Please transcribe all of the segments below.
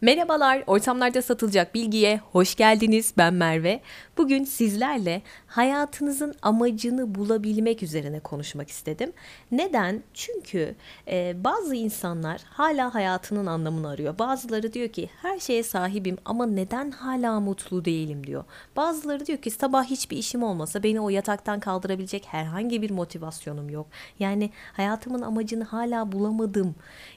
Merhabalar, ortamlarda satılacak bilgiye hoş geldiniz. Ben Merve. Bugün sizlerle hayatınızın amacını bulabilmek üzerine konuşmak istedim. Neden? Çünkü e, bazı insanlar hala hayatının anlamını arıyor. Bazıları diyor ki her şeye sahibim ama neden hala mutlu değilim diyor. Bazıları diyor ki sabah hiçbir işim olmasa beni o yataktan kaldırabilecek herhangi bir motivasyonum yok. Yani hayatımın amacını hala bulamadım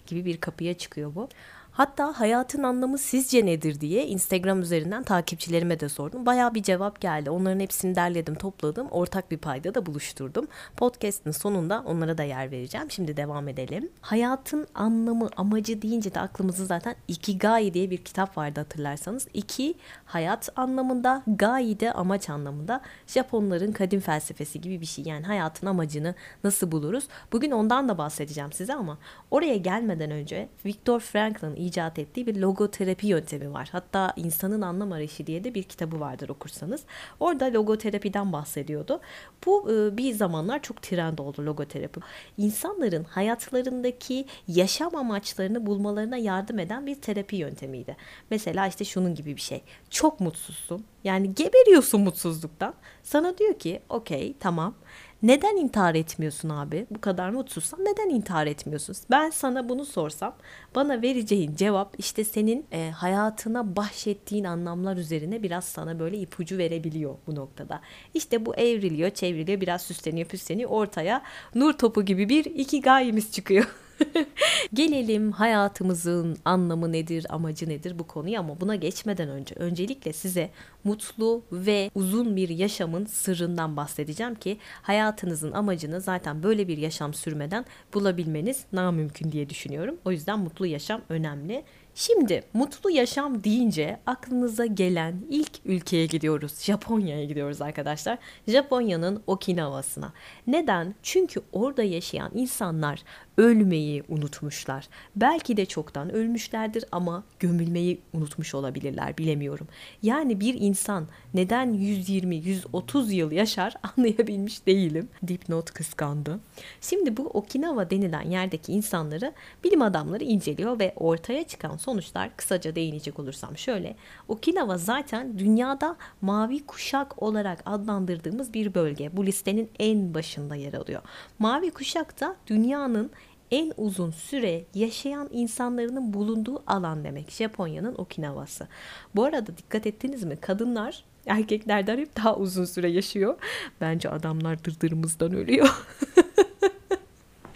gibi bir kapıya çıkıyor bu. Hatta hayatın anlamı sizce nedir diye Instagram üzerinden takipçilerime de sordum. Baya bir cevap geldi. Onların hepsini derledim, topladım. Ortak bir payda da buluşturdum. Podcast'ın sonunda onlara da yer vereceğim. Şimdi devam edelim. Hayatın anlamı, amacı deyince de aklımızda zaten Ikigai diye bir kitap vardı hatırlarsanız. İki, hayat anlamında, gai de amaç anlamında. Japonların kadim felsefesi gibi bir şey. Yani hayatın amacını nasıl buluruz? Bugün ondan da bahsedeceğim size ama oraya gelmeden önce Viktor Frankl'ın icat ettiği bir logoterapi yöntemi var. Hatta İnsanın Anlam Arayışı diye de bir kitabı vardır okursanız. Orada logoterapiden bahsediyordu. Bu e, bir zamanlar çok trend oldu logoterapi. İnsanların hayatlarındaki yaşam amaçlarını bulmalarına yardım eden bir terapi yöntemiydi. Mesela işte şunun gibi bir şey. Çok mutsuzsun. Yani geberiyorsun mutsuzluktan. Sana diyor ki okey tamam neden intihar etmiyorsun abi? Bu kadar mutsuzsan neden intihar etmiyorsun? Ben sana bunu sorsam bana vereceğin cevap işte senin e, hayatına bahşettiğin anlamlar üzerine biraz sana böyle ipucu verebiliyor bu noktada. İşte bu evriliyor, çevriliyor, biraz süsleniyor, püsleniyor. Ortaya nur topu gibi bir iki gayemiz çıkıyor. Gelelim hayatımızın anlamı nedir, amacı nedir bu konuya ama buna geçmeden önce öncelikle size mutlu ve uzun bir yaşamın sırrından bahsedeceğim ki hayatınızın amacını zaten böyle bir yaşam sürmeden bulabilmeniz namümkün diye düşünüyorum. O yüzden mutlu yaşam önemli. Şimdi mutlu yaşam deyince aklınıza gelen ilk ülkeye gidiyoruz. Japonya'ya gidiyoruz arkadaşlar. Japonya'nın Okinawa'sına. Neden? Çünkü orada yaşayan insanlar ölmeyi unutmuşlar. Belki de çoktan ölmüşlerdir ama gömülmeyi unutmuş olabilirler bilemiyorum. Yani bir insan neden 120-130 yıl yaşar anlayabilmiş değilim. Dipnot kıskandı. Şimdi bu Okinawa denilen yerdeki insanları bilim adamları inceliyor ve ortaya çıkan sonuçlar kısaca değinecek olursam şöyle. Okinawa zaten dünyada mavi kuşak olarak adlandırdığımız bir bölge. Bu listenin en başında yer alıyor. Mavi kuşak da dünyanın en uzun süre yaşayan insanların bulunduğu alan demek. Japonya'nın Okinawa'sı. Bu arada dikkat ettiniz mi? Kadınlar erkeklerden hep daha uzun süre yaşıyor. Bence adamlar dırdırımızdan ölüyor.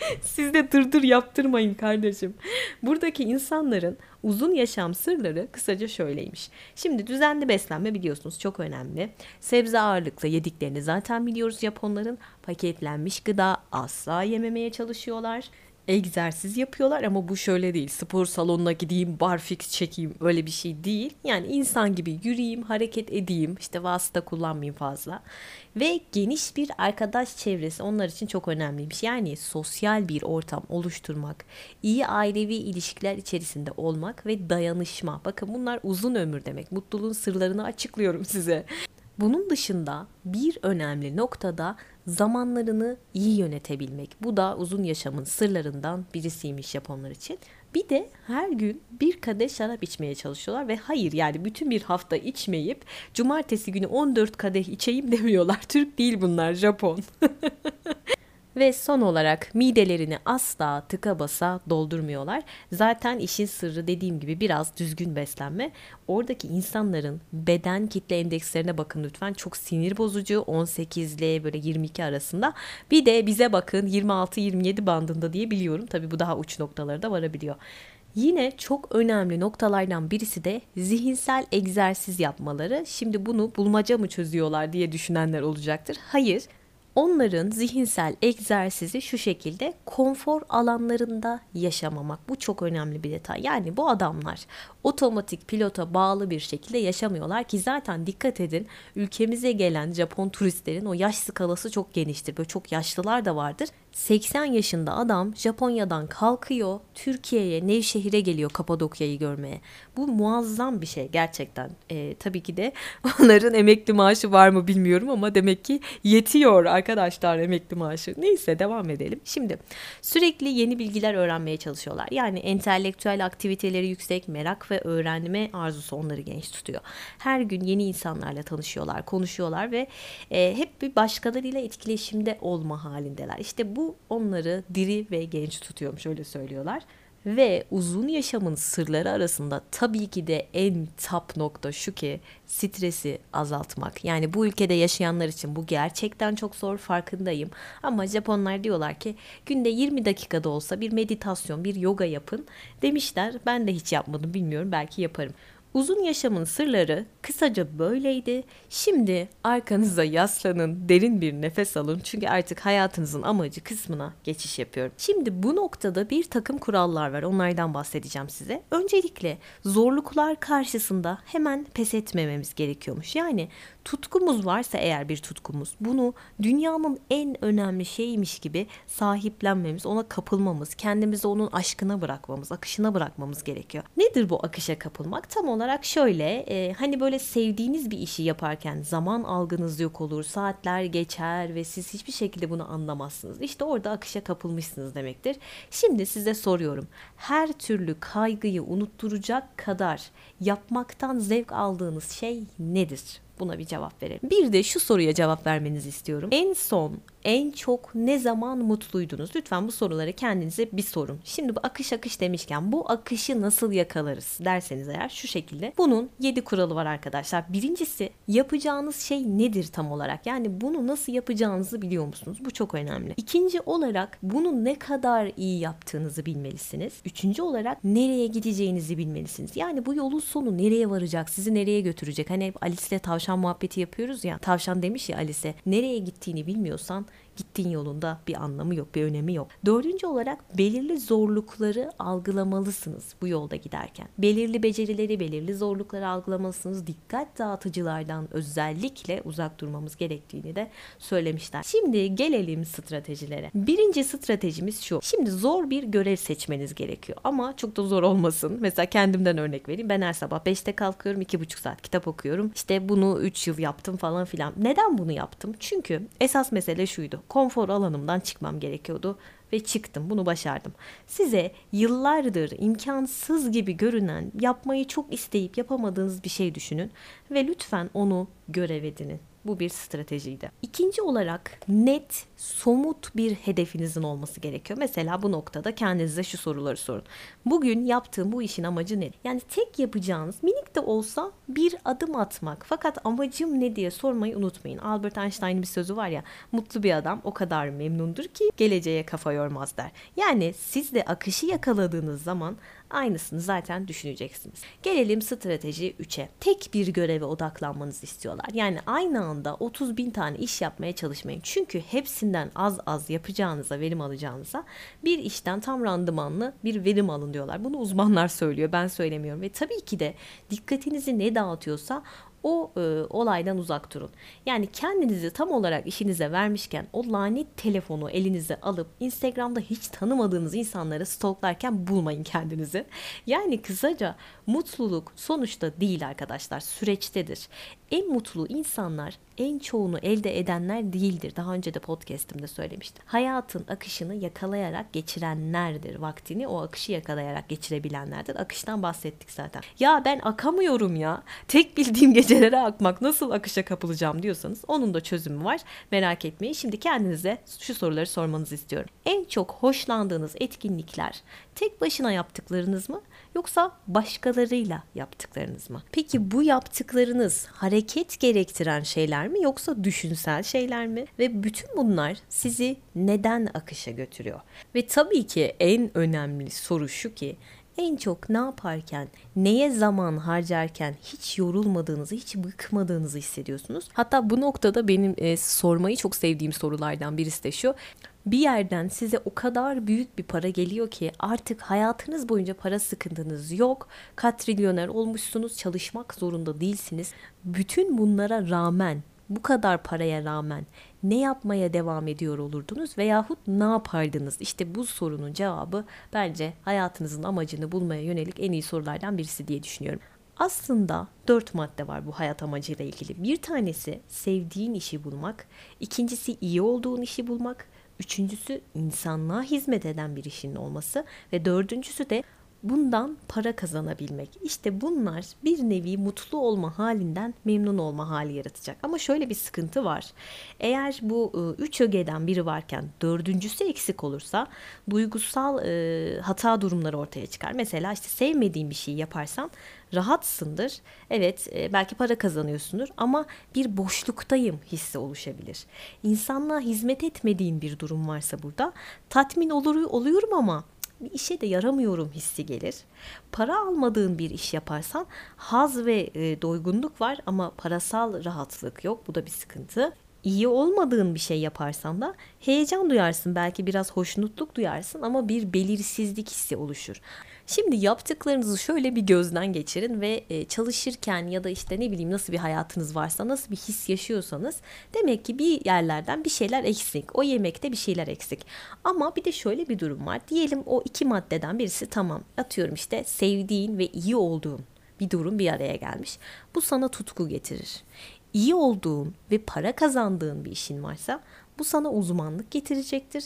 Siz de dırdır yaptırmayın kardeşim. Buradaki insanların uzun yaşam sırları kısaca şöyleymiş. Şimdi düzenli beslenme biliyorsunuz çok önemli. Sebze ağırlıklı yediklerini zaten biliyoruz Japonların. Paketlenmiş gıda asla yememeye çalışıyorlar egzersiz yapıyorlar ama bu şöyle değil. Spor salonuna gideyim, barfix çekeyim öyle bir şey değil. Yani insan gibi yürüyeyim, hareket edeyim, işte vasıta kullanmayayım fazla. Ve geniş bir arkadaş çevresi onlar için çok önemliymiş. Yani sosyal bir ortam oluşturmak, iyi ailevi ilişkiler içerisinde olmak ve dayanışma. Bakın bunlar uzun ömür demek. Mutluluğun sırlarını açıklıyorum size. Bunun dışında bir önemli noktada zamanlarını iyi yönetebilmek. Bu da uzun yaşamın sırlarından birisiymiş Japonlar için. Bir de her gün bir kadeh şarap içmeye çalışıyorlar ve hayır yani bütün bir hafta içmeyip cumartesi günü 14 kadeh içeyim demiyorlar. Türk değil bunlar Japon. Ve son olarak midelerini asla tıka basa doldurmuyorlar. Zaten işin sırrı dediğim gibi biraz düzgün beslenme. Oradaki insanların beden kitle endekslerine bakın lütfen. Çok sinir bozucu 18 ile böyle 22 arasında. Bir de bize bakın 26-27 bandında diye biliyorum. Tabii bu daha uç noktalara da varabiliyor. Yine çok önemli noktalardan birisi de zihinsel egzersiz yapmaları. Şimdi bunu bulmaca mı çözüyorlar diye düşünenler olacaktır. Hayır. Onların zihinsel egzersizi şu şekilde konfor alanlarında yaşamamak. Bu çok önemli bir detay. Yani bu adamlar otomatik pilota bağlı bir şekilde yaşamıyorlar ki zaten dikkat edin ülkemize gelen Japon turistlerin o yaş skalası çok geniştir. Böyle çok yaşlılar da vardır. 80 yaşında adam Japonya'dan kalkıyor, Türkiye'ye, Nevşehir'e geliyor Kapadokya'yı görmeye. Bu muazzam bir şey gerçekten. E, tabii ki de onların emekli maaşı var mı bilmiyorum ama demek ki yetiyor arkadaşlar emekli maaşı. Neyse devam edelim. Şimdi sürekli yeni bilgiler öğrenmeye çalışıyorlar. Yani entelektüel aktiviteleri yüksek, merak ve öğrenme arzusu onları genç tutuyor. Her gün yeni insanlarla tanışıyorlar, konuşuyorlar ve e, hep bir başkalarıyla etkileşimde olma halindeler. İşte bu onları diri ve genç tutuyormuş öyle söylüyorlar. Ve uzun yaşamın sırları arasında tabii ki de en top nokta şu ki stresi azaltmak. Yani bu ülkede yaşayanlar için bu gerçekten çok zor farkındayım. Ama Japonlar diyorlar ki günde 20 dakikada olsa bir meditasyon, bir yoga yapın demişler. Ben de hiç yapmadım bilmiyorum belki yaparım. Uzun yaşamın sırları kısaca böyleydi. Şimdi arkanıza yaslanın, derin bir nefes alın. Çünkü artık hayatınızın amacı kısmına geçiş yapıyorum. Şimdi bu noktada bir takım kurallar var. Onlardan bahsedeceğim size. Öncelikle zorluklar karşısında hemen pes etmememiz gerekiyormuş. Yani tutkumuz varsa eğer bir tutkumuz bunu dünyanın en önemli şeymiş gibi sahiplenmemiz, ona kapılmamız, kendimizi onun aşkına bırakmamız, akışına bırakmamız gerekiyor. Nedir bu akışa kapılmak? Tam olarak şöyle e, hani böyle sevdiğiniz bir işi yaparken zaman algınız yok olur, saatler geçer ve siz hiçbir şekilde bunu anlamazsınız. İşte orada akışa kapılmışsınız demektir. Şimdi size soruyorum. Her türlü kaygıyı unutturacak kadar yapmaktan zevk aldığınız şey nedir? Buna bir cevap verelim. Bir de şu soruya cevap vermenizi istiyorum. En son en çok ne zaman mutluydunuz? Lütfen bu soruları kendinize bir sorun. Şimdi bu akış akış demişken bu akışı nasıl yakalarız derseniz eğer şu şekilde. Bunun 7 kuralı var arkadaşlar. Birincisi yapacağınız şey nedir tam olarak? Yani bunu nasıl yapacağınızı biliyor musunuz? Bu çok önemli. İkinci olarak bunu ne kadar iyi yaptığınızı bilmelisiniz. Üçüncü olarak nereye gideceğinizi bilmelisiniz. Yani bu yolun sonu nereye varacak? Sizi nereye götürecek? Hani Alice'le tavşan muhabbeti yapıyoruz ya. Tavşan demiş ya Alice nereye gittiğini bilmiyorsan gittiğin yolunda bir anlamı yok, bir önemi yok. Dördüncü olarak belirli zorlukları algılamalısınız bu yolda giderken. Belirli becerileri, belirli zorlukları algılamalısınız. Dikkat dağıtıcılardan özellikle uzak durmamız gerektiğini de söylemişler. Şimdi gelelim stratejilere. Birinci stratejimiz şu. Şimdi zor bir görev seçmeniz gerekiyor ama çok da zor olmasın. Mesela kendimden örnek vereyim. Ben her sabah 5'te kalkıyorum, 2,5 saat kitap okuyorum. İşte bunu 3 yıl yaptım falan filan. Neden bunu yaptım? Çünkü esas mesele şuydu konfor alanımdan çıkmam gerekiyordu ve çıktım. Bunu başardım. Size yıllardır imkansız gibi görünen, yapmayı çok isteyip yapamadığınız bir şey düşünün ve lütfen onu görev edinin. Bu bir stratejiydi. İkinci olarak net, somut bir hedefinizin olması gerekiyor. Mesela bu noktada kendinize şu soruları sorun. Bugün yaptığım bu işin amacı ne? Yani tek yapacağınız minik de olsa bir adım atmak. Fakat amacım ne diye sormayı unutmayın. Albert Einstein'ın bir sözü var ya, mutlu bir adam o kadar memnundur ki geleceğe kafa yormaz der. Yani siz de akışı yakaladığınız zaman Aynısını zaten düşüneceksiniz. Gelelim strateji 3'e. Tek bir göreve odaklanmanızı istiyorlar. Yani aynı anda 30 bin tane iş yapmaya çalışmayın. Çünkü hepsinden az az yapacağınıza, verim alacağınıza bir işten tam randımanlı bir verim alın diyorlar. Bunu uzmanlar söylüyor. Ben söylemiyorum. Ve tabii ki de dikkatinizi ne dağıtıyorsa o e, olaydan uzak durun. Yani kendinizi tam olarak işinize vermişken o lanet telefonu elinize alıp Instagram'da hiç tanımadığınız insanları stalklarken bulmayın kendinizi. Yani kısaca mutluluk sonuçta değil arkadaşlar süreçtedir. En mutlu insanlar en çoğunu elde edenler değildir. Daha önce de podcast'imde söylemiştim. Hayatın akışını yakalayarak geçirenlerdir. Vaktini o akışı yakalayarak geçirebilenlerdir. Akıştan bahsettik zaten. Ya ben akamıyorum ya. Tek bildiğim gecelere akmak nasıl akışa kapılacağım diyorsanız onun da çözümü var. Merak etmeyin. Şimdi kendinize şu soruları sormanızı istiyorum. En çok hoşlandığınız etkinlikler tek başına yaptıklarınız mı yoksa başkalarıyla yaptıklarınız mı? Peki bu yaptıklarınız hareket gerektiren şeyler mi yoksa düşünsel şeyler mi? Ve bütün bunlar sizi neden akışa götürüyor? Ve tabii ki en önemli soru şu ki en çok ne yaparken, neye zaman harcarken hiç yorulmadığınızı, hiç bıkmadığınızı hissediyorsunuz. Hatta bu noktada benim e, sormayı çok sevdiğim sorulardan birisi de şu bir yerden size o kadar büyük bir para geliyor ki artık hayatınız boyunca para sıkıntınız yok. Katrilyoner olmuşsunuz, çalışmak zorunda değilsiniz. Bütün bunlara rağmen, bu kadar paraya rağmen ne yapmaya devam ediyor olurdunuz veyahut ne yapardınız? İşte bu sorunun cevabı bence hayatınızın amacını bulmaya yönelik en iyi sorulardan birisi diye düşünüyorum. Aslında dört madde var bu hayat amacıyla ilgili. Bir tanesi sevdiğin işi bulmak, ikincisi iyi olduğun işi bulmak, üçüncüsü insanlığa hizmet eden bir işin olması ve dördüncüsü de bundan para kazanabilmek. İşte bunlar bir nevi mutlu olma halinden memnun olma hali yaratacak. Ama şöyle bir sıkıntı var. Eğer bu ıı, üç ögeden biri varken dördüncüsü eksik olursa duygusal e, hata durumları ortaya çıkar. Mesela işte sevmediğin bir şeyi yaparsan rahatsındır. Evet e, belki para kazanıyorsundur ama bir boşluktayım hissi oluşabilir. İnsanlığa hizmet etmediğin bir durum varsa burada tatmin olur, oluyorum ama bir işe de yaramıyorum hissi gelir. Para almadığın bir iş yaparsan haz ve e, doygunluk var ama parasal rahatlık yok. Bu da bir sıkıntı. İyi olmadığın bir şey yaparsan da heyecan duyarsın, belki biraz hoşnutluk duyarsın ama bir belirsizlik hissi oluşur. Şimdi yaptıklarınızı şöyle bir gözden geçirin ve e, çalışırken ya da işte ne bileyim nasıl bir hayatınız varsa nasıl bir his yaşıyorsanız demek ki bir yerlerden bir şeyler eksik. O yemekte bir şeyler eksik. Ama bir de şöyle bir durum var. Diyelim o iki maddeden birisi tamam. Atıyorum işte sevdiğin ve iyi olduğun bir durum bir araya gelmiş. Bu sana tutku getirir. İyi olduğun ve para kazandığın bir işin varsa bu sana uzmanlık getirecektir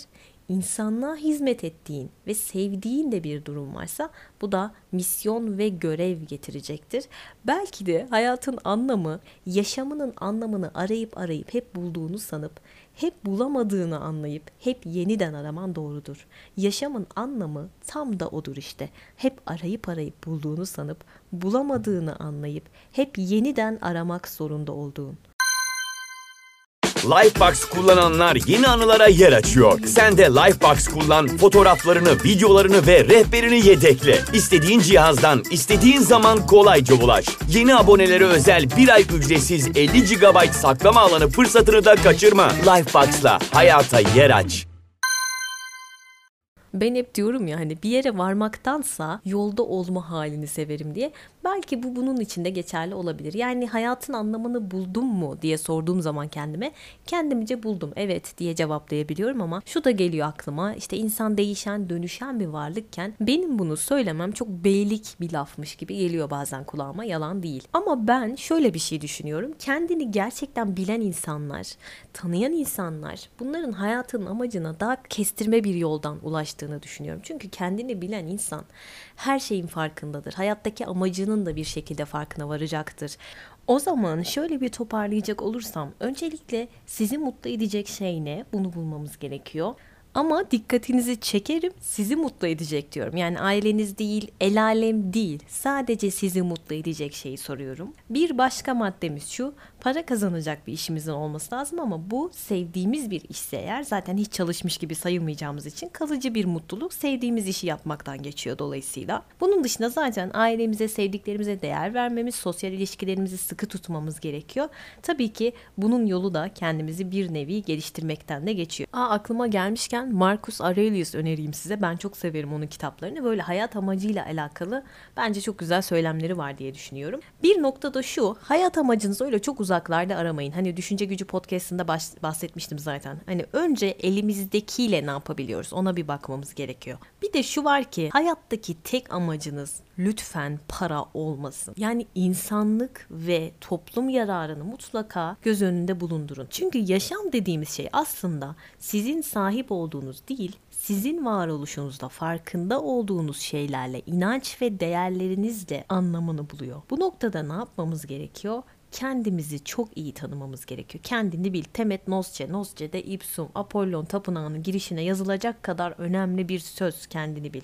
insanlığa hizmet ettiğin ve sevdiğin de bir durum varsa bu da misyon ve görev getirecektir. Belki de hayatın anlamı, yaşamının anlamını arayıp arayıp hep bulduğunu sanıp hep bulamadığını anlayıp hep yeniden araman doğrudur. Yaşamın anlamı tam da odur işte. Hep arayıp arayıp bulduğunu sanıp bulamadığını anlayıp hep yeniden aramak zorunda olduğun. Lifebox kullananlar yeni anılara yer açıyor. Sen de Lifebox kullan, fotoğraflarını, videolarını ve rehberini yedekle. İstediğin cihazdan, istediğin zaman kolayca ulaş. Yeni abonelere özel bir ay ücretsiz 50 GB saklama alanı fırsatını da kaçırma. Lifebox'la hayata yer aç. Ben hep diyorum ya hani bir yere varmaktansa yolda olma halini severim diye. Belki bu bunun içinde geçerli olabilir. Yani hayatın anlamını buldum mu diye sorduğum zaman kendime kendimce buldum evet diye cevaplayabiliyorum ama şu da geliyor aklıma işte insan değişen dönüşen bir varlıkken benim bunu söylemem çok beylik bir lafmış gibi geliyor bazen kulağıma yalan değil. Ama ben şöyle bir şey düşünüyorum kendini gerçekten bilen insanlar tanıyan insanlar bunların hayatın amacına daha kestirme bir yoldan ulaştığını düşünüyorum. Çünkü kendini bilen insan her şeyin farkındadır. Hayattaki amacının da bir şekilde farkına varacaktır. O zaman şöyle bir toparlayacak olursam öncelikle sizi mutlu edecek şey ne? Bunu bulmamız gerekiyor. Ama dikkatinizi çekerim sizi mutlu edecek diyorum. Yani aileniz değil, el alem değil. Sadece sizi mutlu edecek şeyi soruyorum. Bir başka maddemiz şu. Para kazanacak bir işimizin olması lazım ama bu sevdiğimiz bir işse eğer zaten hiç çalışmış gibi sayılmayacağımız için kalıcı bir mutluluk sevdiğimiz işi yapmaktan geçiyor dolayısıyla. Bunun dışında zaten ailemize, sevdiklerimize değer vermemiz, sosyal ilişkilerimizi sıkı tutmamız gerekiyor. Tabii ki bunun yolu da kendimizi bir nevi geliştirmekten de geçiyor. Aa aklıma gelmişken Marcus Aurelius önereyim size. Ben çok severim onun kitaplarını. Böyle hayat amacıyla alakalı bence çok güzel söylemleri var diye düşünüyorum. Bir nokta da şu. Hayat amacınızı öyle çok uzaklarda aramayın. Hani Düşünce Gücü podcastında bahsetmiştim zaten. Hani önce elimizdekiyle ne yapabiliyoruz ona bir bakmamız gerekiyor. Bir de şu var ki hayattaki tek amacınız lütfen para olmasın. Yani insanlık ve toplum yararını mutlaka göz önünde bulundurun. Çünkü yaşam dediğimiz şey aslında sizin sahip olduğunuz değil, sizin varoluşunuzda farkında olduğunuz şeylerle, inanç ve değerlerinizle anlamını buluyor. Bu noktada ne yapmamız gerekiyor? Kendimizi çok iyi tanımamız gerekiyor. Kendini bil. Temet Nosce, Nosce'de ipsum, Apollon tapınağının girişine yazılacak kadar önemli bir söz kendini bil.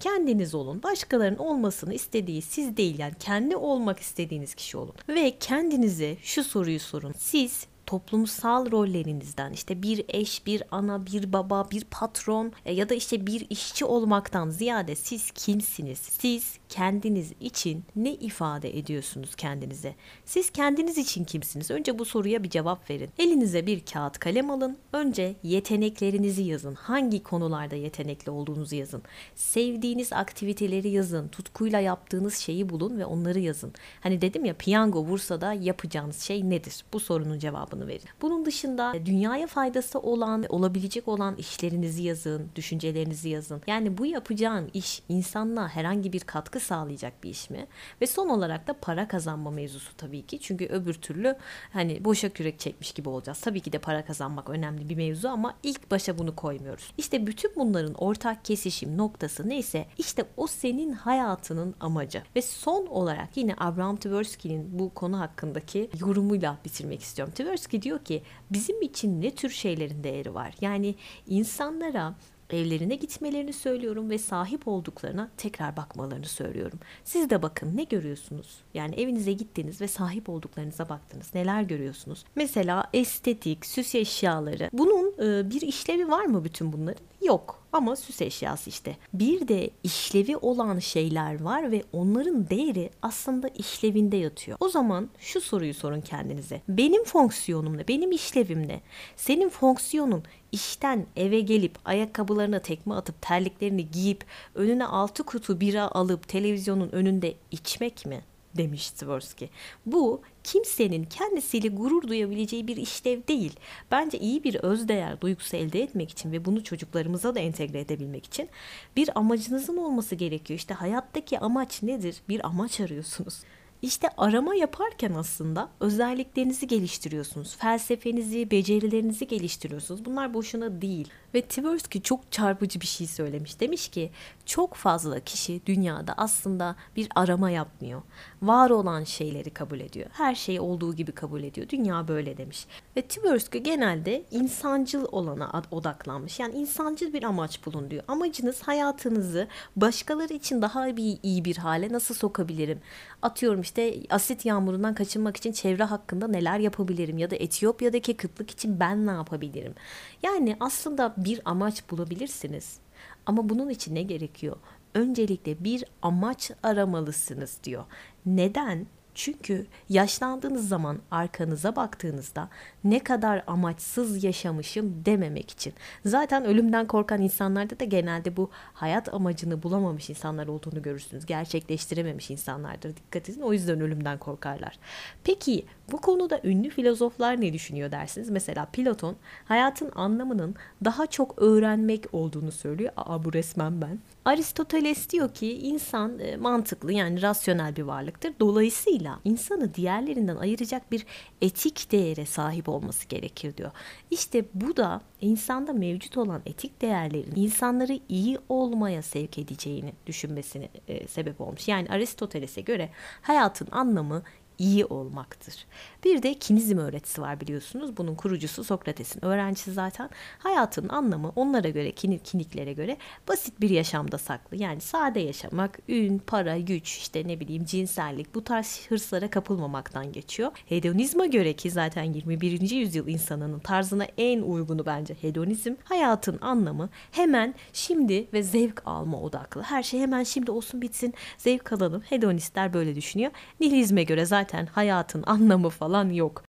Kendiniz olun. Başkalarının olmasını istediği siz değil yani kendi olmak istediğiniz kişi olun. Ve kendinize şu soruyu sorun. Siz toplumsal rollerinizden işte bir eş, bir ana, bir baba, bir patron e, ya da işte bir işçi olmaktan ziyade siz kimsiniz? Siz kendiniz için ne ifade ediyorsunuz kendinize? Siz kendiniz için kimsiniz? Önce bu soruya bir cevap verin. Elinize bir kağıt kalem alın. Önce yeteneklerinizi yazın. Hangi konularda yetenekli olduğunuzu yazın. Sevdiğiniz aktiviteleri yazın. Tutkuyla yaptığınız şeyi bulun ve onları yazın. Hani dedim ya piyango Bursa'da yapacağınız şey nedir? Bu sorunun cevabı cevabını verin. Bunun dışında e, dünyaya faydası olan, olabilecek olan işlerinizi yazın, düşüncelerinizi yazın. Yani bu yapacağın iş insanlığa herhangi bir katkı sağlayacak bir iş mi? Ve son olarak da para kazanma mevzusu tabii ki. Çünkü öbür türlü hani boşa kürek çekmiş gibi olacağız. Tabii ki de para kazanmak önemli bir mevzu ama ilk başa bunu koymuyoruz. İşte bütün bunların ortak kesişim noktası neyse işte o senin hayatının amacı. Ve son olarak yine Abraham Tversky'nin bu konu hakkındaki yorumuyla bitirmek istiyorum. Tversky diyor ki bizim için ne tür şeylerin değeri var? Yani insanlara evlerine gitmelerini söylüyorum ve sahip olduklarına tekrar bakmalarını söylüyorum. Siz de bakın ne görüyorsunuz? Yani evinize gittiniz ve sahip olduklarınıza baktınız. Neler görüyorsunuz? Mesela estetik, süs eşyaları. Bunun bir işlevi var mı bütün bunların? Yok ama süs eşyası işte. Bir de işlevi olan şeyler var ve onların değeri aslında işlevinde yatıyor. O zaman şu soruyu sorun kendinize. Benim fonksiyonum ne? Benim işlevim ne? Senin fonksiyonun işten eve gelip ayakkabılarına tekme atıp terliklerini giyip önüne altı kutu bira alıp televizyonun önünde içmek mi? Demiş Tversky. Bu kimsenin kendisiyle gurur duyabileceği bir işlev değil. Bence iyi bir özdeğer duygusu elde etmek için ve bunu çocuklarımıza da entegre edebilmek için bir amacınızın olması gerekiyor. İşte hayattaki amaç nedir? Bir amaç arıyorsunuz. İşte arama yaparken aslında özelliklerinizi geliştiriyorsunuz. Felsefenizi, becerilerinizi geliştiriyorsunuz. Bunlar boşuna değil. Ve Tversky çok çarpıcı bir şey söylemiş. Demiş ki çok fazla kişi dünyada aslında bir arama yapmıyor. Var olan şeyleri kabul ediyor. Her şeyi olduğu gibi kabul ediyor. Dünya böyle demiş. Ve Tversky genelde insancıl olana odaklanmış. Yani insancıl bir amaç bulun diyor. Amacınız hayatınızı başkaları için daha bir iyi bir hale nasıl sokabilirim? Atıyorum işte asit yağmurundan kaçınmak için çevre hakkında neler yapabilirim? Ya da Etiyopya'daki kıtlık için ben ne yapabilirim? Yani aslında bir amaç bulabilirsiniz. Ama bunun için ne gerekiyor? Öncelikle bir amaç aramalısınız diyor. Neden? Çünkü yaşlandığınız zaman arkanıza baktığınızda ne kadar amaçsız yaşamışım dememek için. Zaten ölümden korkan insanlarda da genelde bu hayat amacını bulamamış insanlar olduğunu görürsünüz. Gerçekleştirememiş insanlardır. Dikkat edin o yüzden ölümden korkarlar. Peki bu konuda ünlü filozoflar ne düşünüyor dersiniz? Mesela Platon hayatın anlamının daha çok öğrenmek olduğunu söylüyor. Aa bu resmen ben. Aristoteles diyor ki insan e, mantıklı yani rasyonel bir varlıktır. Dolayısıyla insanı diğerlerinden ayıracak bir etik değere sahip olması gerekir diyor. İşte bu da insanda mevcut olan etik değerlerin insanları iyi olmaya sevk edeceğini düşünmesine e, sebep olmuş. Yani Aristoteles'e göre hayatın anlamı iyi olmaktır. Bir de kinizm öğretisi var biliyorsunuz. Bunun kurucusu Sokrates'in öğrencisi zaten. Hayatın anlamı onlara göre, kiniklere göre basit bir yaşamda saklı. Yani sade yaşamak, ün, para, güç, işte ne bileyim cinsellik bu tarz hırslara kapılmamaktan geçiyor. Hedonizma göre ki zaten 21. yüzyıl insanının tarzına en uygunu bence hedonizm. Hayatın anlamı hemen şimdi ve zevk alma odaklı. Her şey hemen şimdi olsun bitsin, zevk alalım. Hedonistler böyle düşünüyor. Nihilizme göre zaten hayatın anlamı falan falan yok.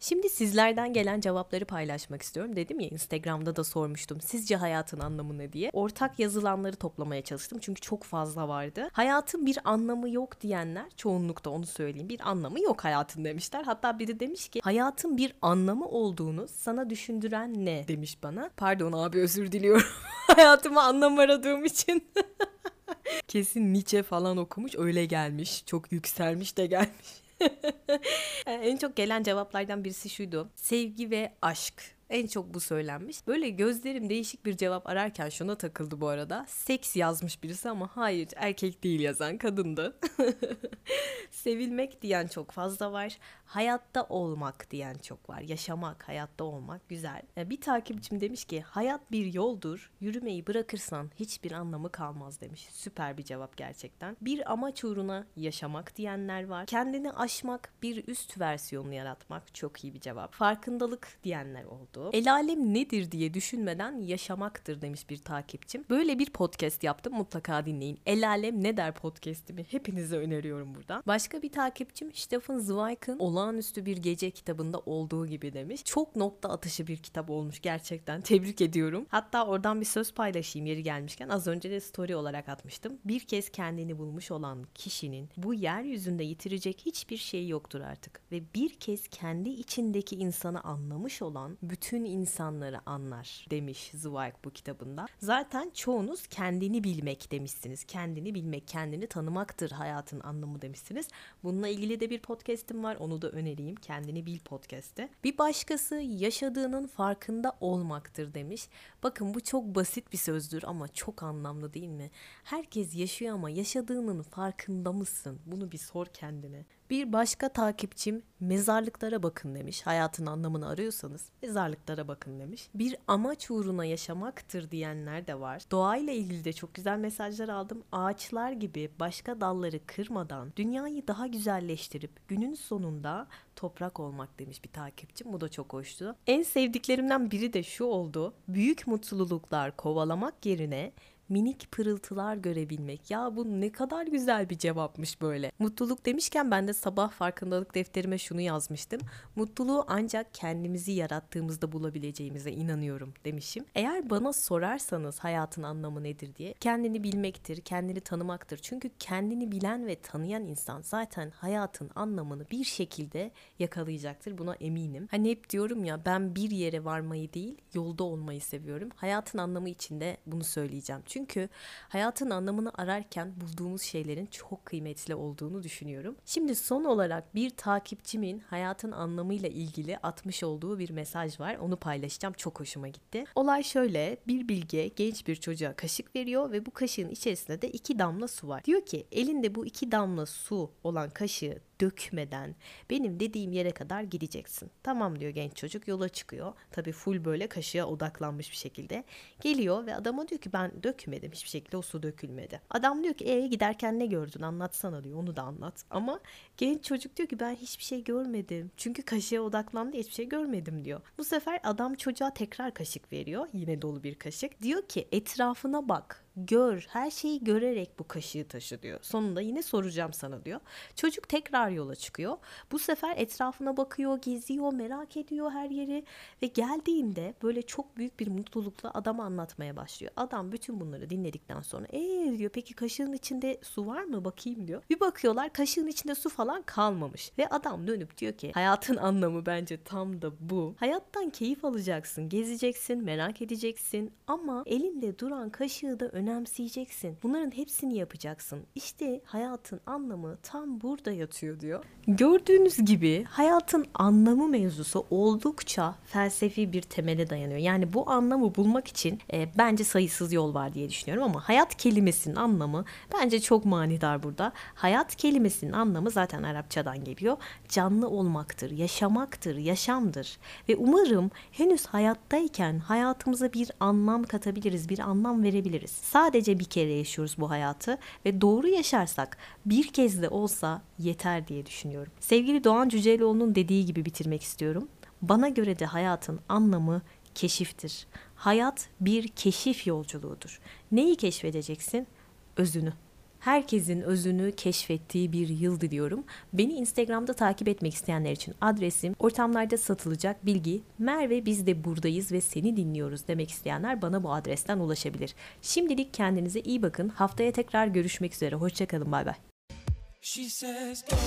Şimdi sizlerden gelen cevapları paylaşmak istiyorum. Dedim ya Instagram'da da sormuştum. Sizce hayatın anlamı ne diye. Ortak yazılanları toplamaya çalıştım. Çünkü çok fazla vardı. Hayatın bir anlamı yok diyenler çoğunlukta onu söyleyeyim. Bir anlamı yok hayatın demişler. Hatta biri demiş ki hayatın bir anlamı olduğunu sana düşündüren ne demiş bana. Pardon abi özür diliyorum. Hayatıma anlam aradığım için. Kesin Nietzsche falan okumuş öyle gelmiş. Çok yükselmiş de gelmiş. en çok gelen cevaplardan birisi şuydu. Sevgi ve aşk. En çok bu söylenmiş. Böyle gözlerim değişik bir cevap ararken şuna takıldı bu arada. Seks yazmış birisi ama hayır erkek değil yazan kadındı. Sevilmek diyen çok fazla var. Hayatta olmak diyen çok var. Yaşamak, hayatta olmak güzel. E, bir takipçim demiş ki hayat bir yoldur. Yürümeyi bırakırsan hiçbir anlamı kalmaz demiş. Süper bir cevap gerçekten. Bir amaç uğruna yaşamak diyenler var. Kendini aşmak, bir üst versiyonunu yaratmak çok iyi bir cevap. Farkındalık diyenler oldu oldu. El alem nedir diye düşünmeden yaşamaktır demiş bir takipçim. Böyle bir podcast yaptım mutlaka dinleyin. El alem ne der podcastimi hepinize öneriyorum buradan. Başka bir takipçim Stephen Zweig'ın Olağanüstü Bir Gece kitabında olduğu gibi demiş. Çok nokta atışı bir kitap olmuş gerçekten. Tebrik ediyorum. Hatta oradan bir söz paylaşayım yeri gelmişken. Az önce de story olarak atmıştım. Bir kez kendini bulmuş olan kişinin bu yeryüzünde yitirecek hiçbir şey yoktur artık. Ve bir kez kendi içindeki insanı anlamış olan bütün insanları anlar demiş Zweig bu kitabında. Zaten çoğunuz kendini bilmek demişsiniz. Kendini bilmek, kendini tanımaktır hayatın anlamı demişsiniz. Bununla ilgili de bir podcast'im var. Onu da önereyim. Kendini Bil podcast'te. Bir başkası yaşadığının farkında olmaktır demiş. Bakın bu çok basit bir sözdür ama çok anlamlı değil mi? Herkes yaşıyor ama yaşadığının farkında mısın? Bunu bir sor kendine. Bir başka takipçim mezarlıklara bakın demiş. Hayatın anlamını arıyorsanız mezarlıklara bakın demiş. Bir amaç uğruna yaşamaktır diyenler de var. Doğayla ilgili de çok güzel mesajlar aldım. Ağaçlar gibi başka dalları kırmadan dünyayı daha güzelleştirip günün sonunda toprak olmak demiş bir takipçim. Bu da çok hoştu. En sevdiklerimden biri de şu oldu. Büyük mutluluklar kovalamak yerine minik pırıltılar görebilmek. Ya bu ne kadar güzel bir cevapmış böyle. Mutluluk demişken ben de sabah farkındalık defterime şunu yazmıştım. Mutluluğu ancak kendimizi yarattığımızda bulabileceğimize inanıyorum demişim. Eğer bana sorarsanız hayatın anlamı nedir diye kendini bilmektir, kendini tanımaktır. Çünkü kendini bilen ve tanıyan insan zaten hayatın anlamını bir şekilde yakalayacaktır. Buna eminim. Hani hep diyorum ya ben bir yere varmayı değil yolda olmayı seviyorum. Hayatın anlamı içinde bunu söyleyeceğim. Çünkü hayatın anlamını ararken bulduğumuz şeylerin çok kıymetli olduğunu düşünüyorum. Şimdi son olarak bir takipçimin hayatın anlamıyla ilgili atmış olduğu bir mesaj var. Onu paylaşacağım. Çok hoşuma gitti. Olay şöyle. Bir bilge genç bir çocuğa kaşık veriyor ve bu kaşığın içerisinde de iki damla su var. Diyor ki elinde bu iki damla su olan kaşığı dökmeden benim dediğim yere kadar gideceksin. Tamam diyor genç çocuk yola çıkıyor. Tabii full böyle kaşığa odaklanmış bir şekilde. Geliyor ve adama diyor ki ben dökmedim hiçbir şekilde o su dökülmedi. Adam diyor ki e giderken ne gördün anlatsana diyor onu da anlat. Ama genç çocuk diyor ki ben hiçbir şey görmedim. Çünkü kaşığa odaklandı hiçbir şey görmedim diyor. Bu sefer adam çocuğa tekrar kaşık veriyor. Yine dolu bir kaşık. Diyor ki etrafına bak gör, her şeyi görerek bu kaşığı taşı diyor. Sonunda yine soracağım sana diyor. Çocuk tekrar yola çıkıyor. Bu sefer etrafına bakıyor, geziyor, merak ediyor her yeri ve geldiğinde böyle çok büyük bir mutlulukla adam anlatmaya başlıyor. Adam bütün bunları dinledikten sonra ee diyor peki kaşığın içinde su var mı bakayım diyor. Bir bakıyorlar kaşığın içinde su falan kalmamış ve adam dönüp diyor ki hayatın anlamı bence tam da bu. Hayattan keyif alacaksın, gezeceksin, merak edeceksin ama elinde duran kaşığı da önemseyeceksin. Bunların hepsini yapacaksın. İşte hayatın anlamı tam burada yatıyor diyor. Gördüğünüz gibi hayatın anlamı mevzusu oldukça felsefi bir temele dayanıyor. Yani bu anlamı bulmak için e, bence sayısız yol var diye düşünüyorum ama hayat kelimesinin anlamı bence çok manidar burada. Hayat kelimesinin anlamı zaten Arapçadan geliyor. Canlı olmaktır, yaşamaktır, yaşamdır. Ve umarım henüz hayattayken hayatımıza bir anlam katabiliriz, bir anlam verebiliriz. Sadece bir kere yaşıyoruz bu hayatı ve doğru yaşarsak bir kez de olsa yeter diye düşünüyorum. Sevgili Doğan Cüceloğlu'nun dediği gibi bitirmek istiyorum. Bana göre de hayatın anlamı keşiftir. Hayat bir keşif yolculuğudur. Neyi keşfedeceksin? Özünü. Herkesin özünü keşfettiği bir yıl diliyorum. Beni Instagram'da takip etmek isteyenler için adresim ortamlarda satılacak bilgi Merve biz de buradayız ve seni dinliyoruz demek isteyenler bana bu adresten ulaşabilir. Şimdilik kendinize iyi bakın. Haftaya tekrar görüşmek üzere. Hoşçakalın. Bay bay. She says, don't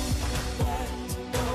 let go.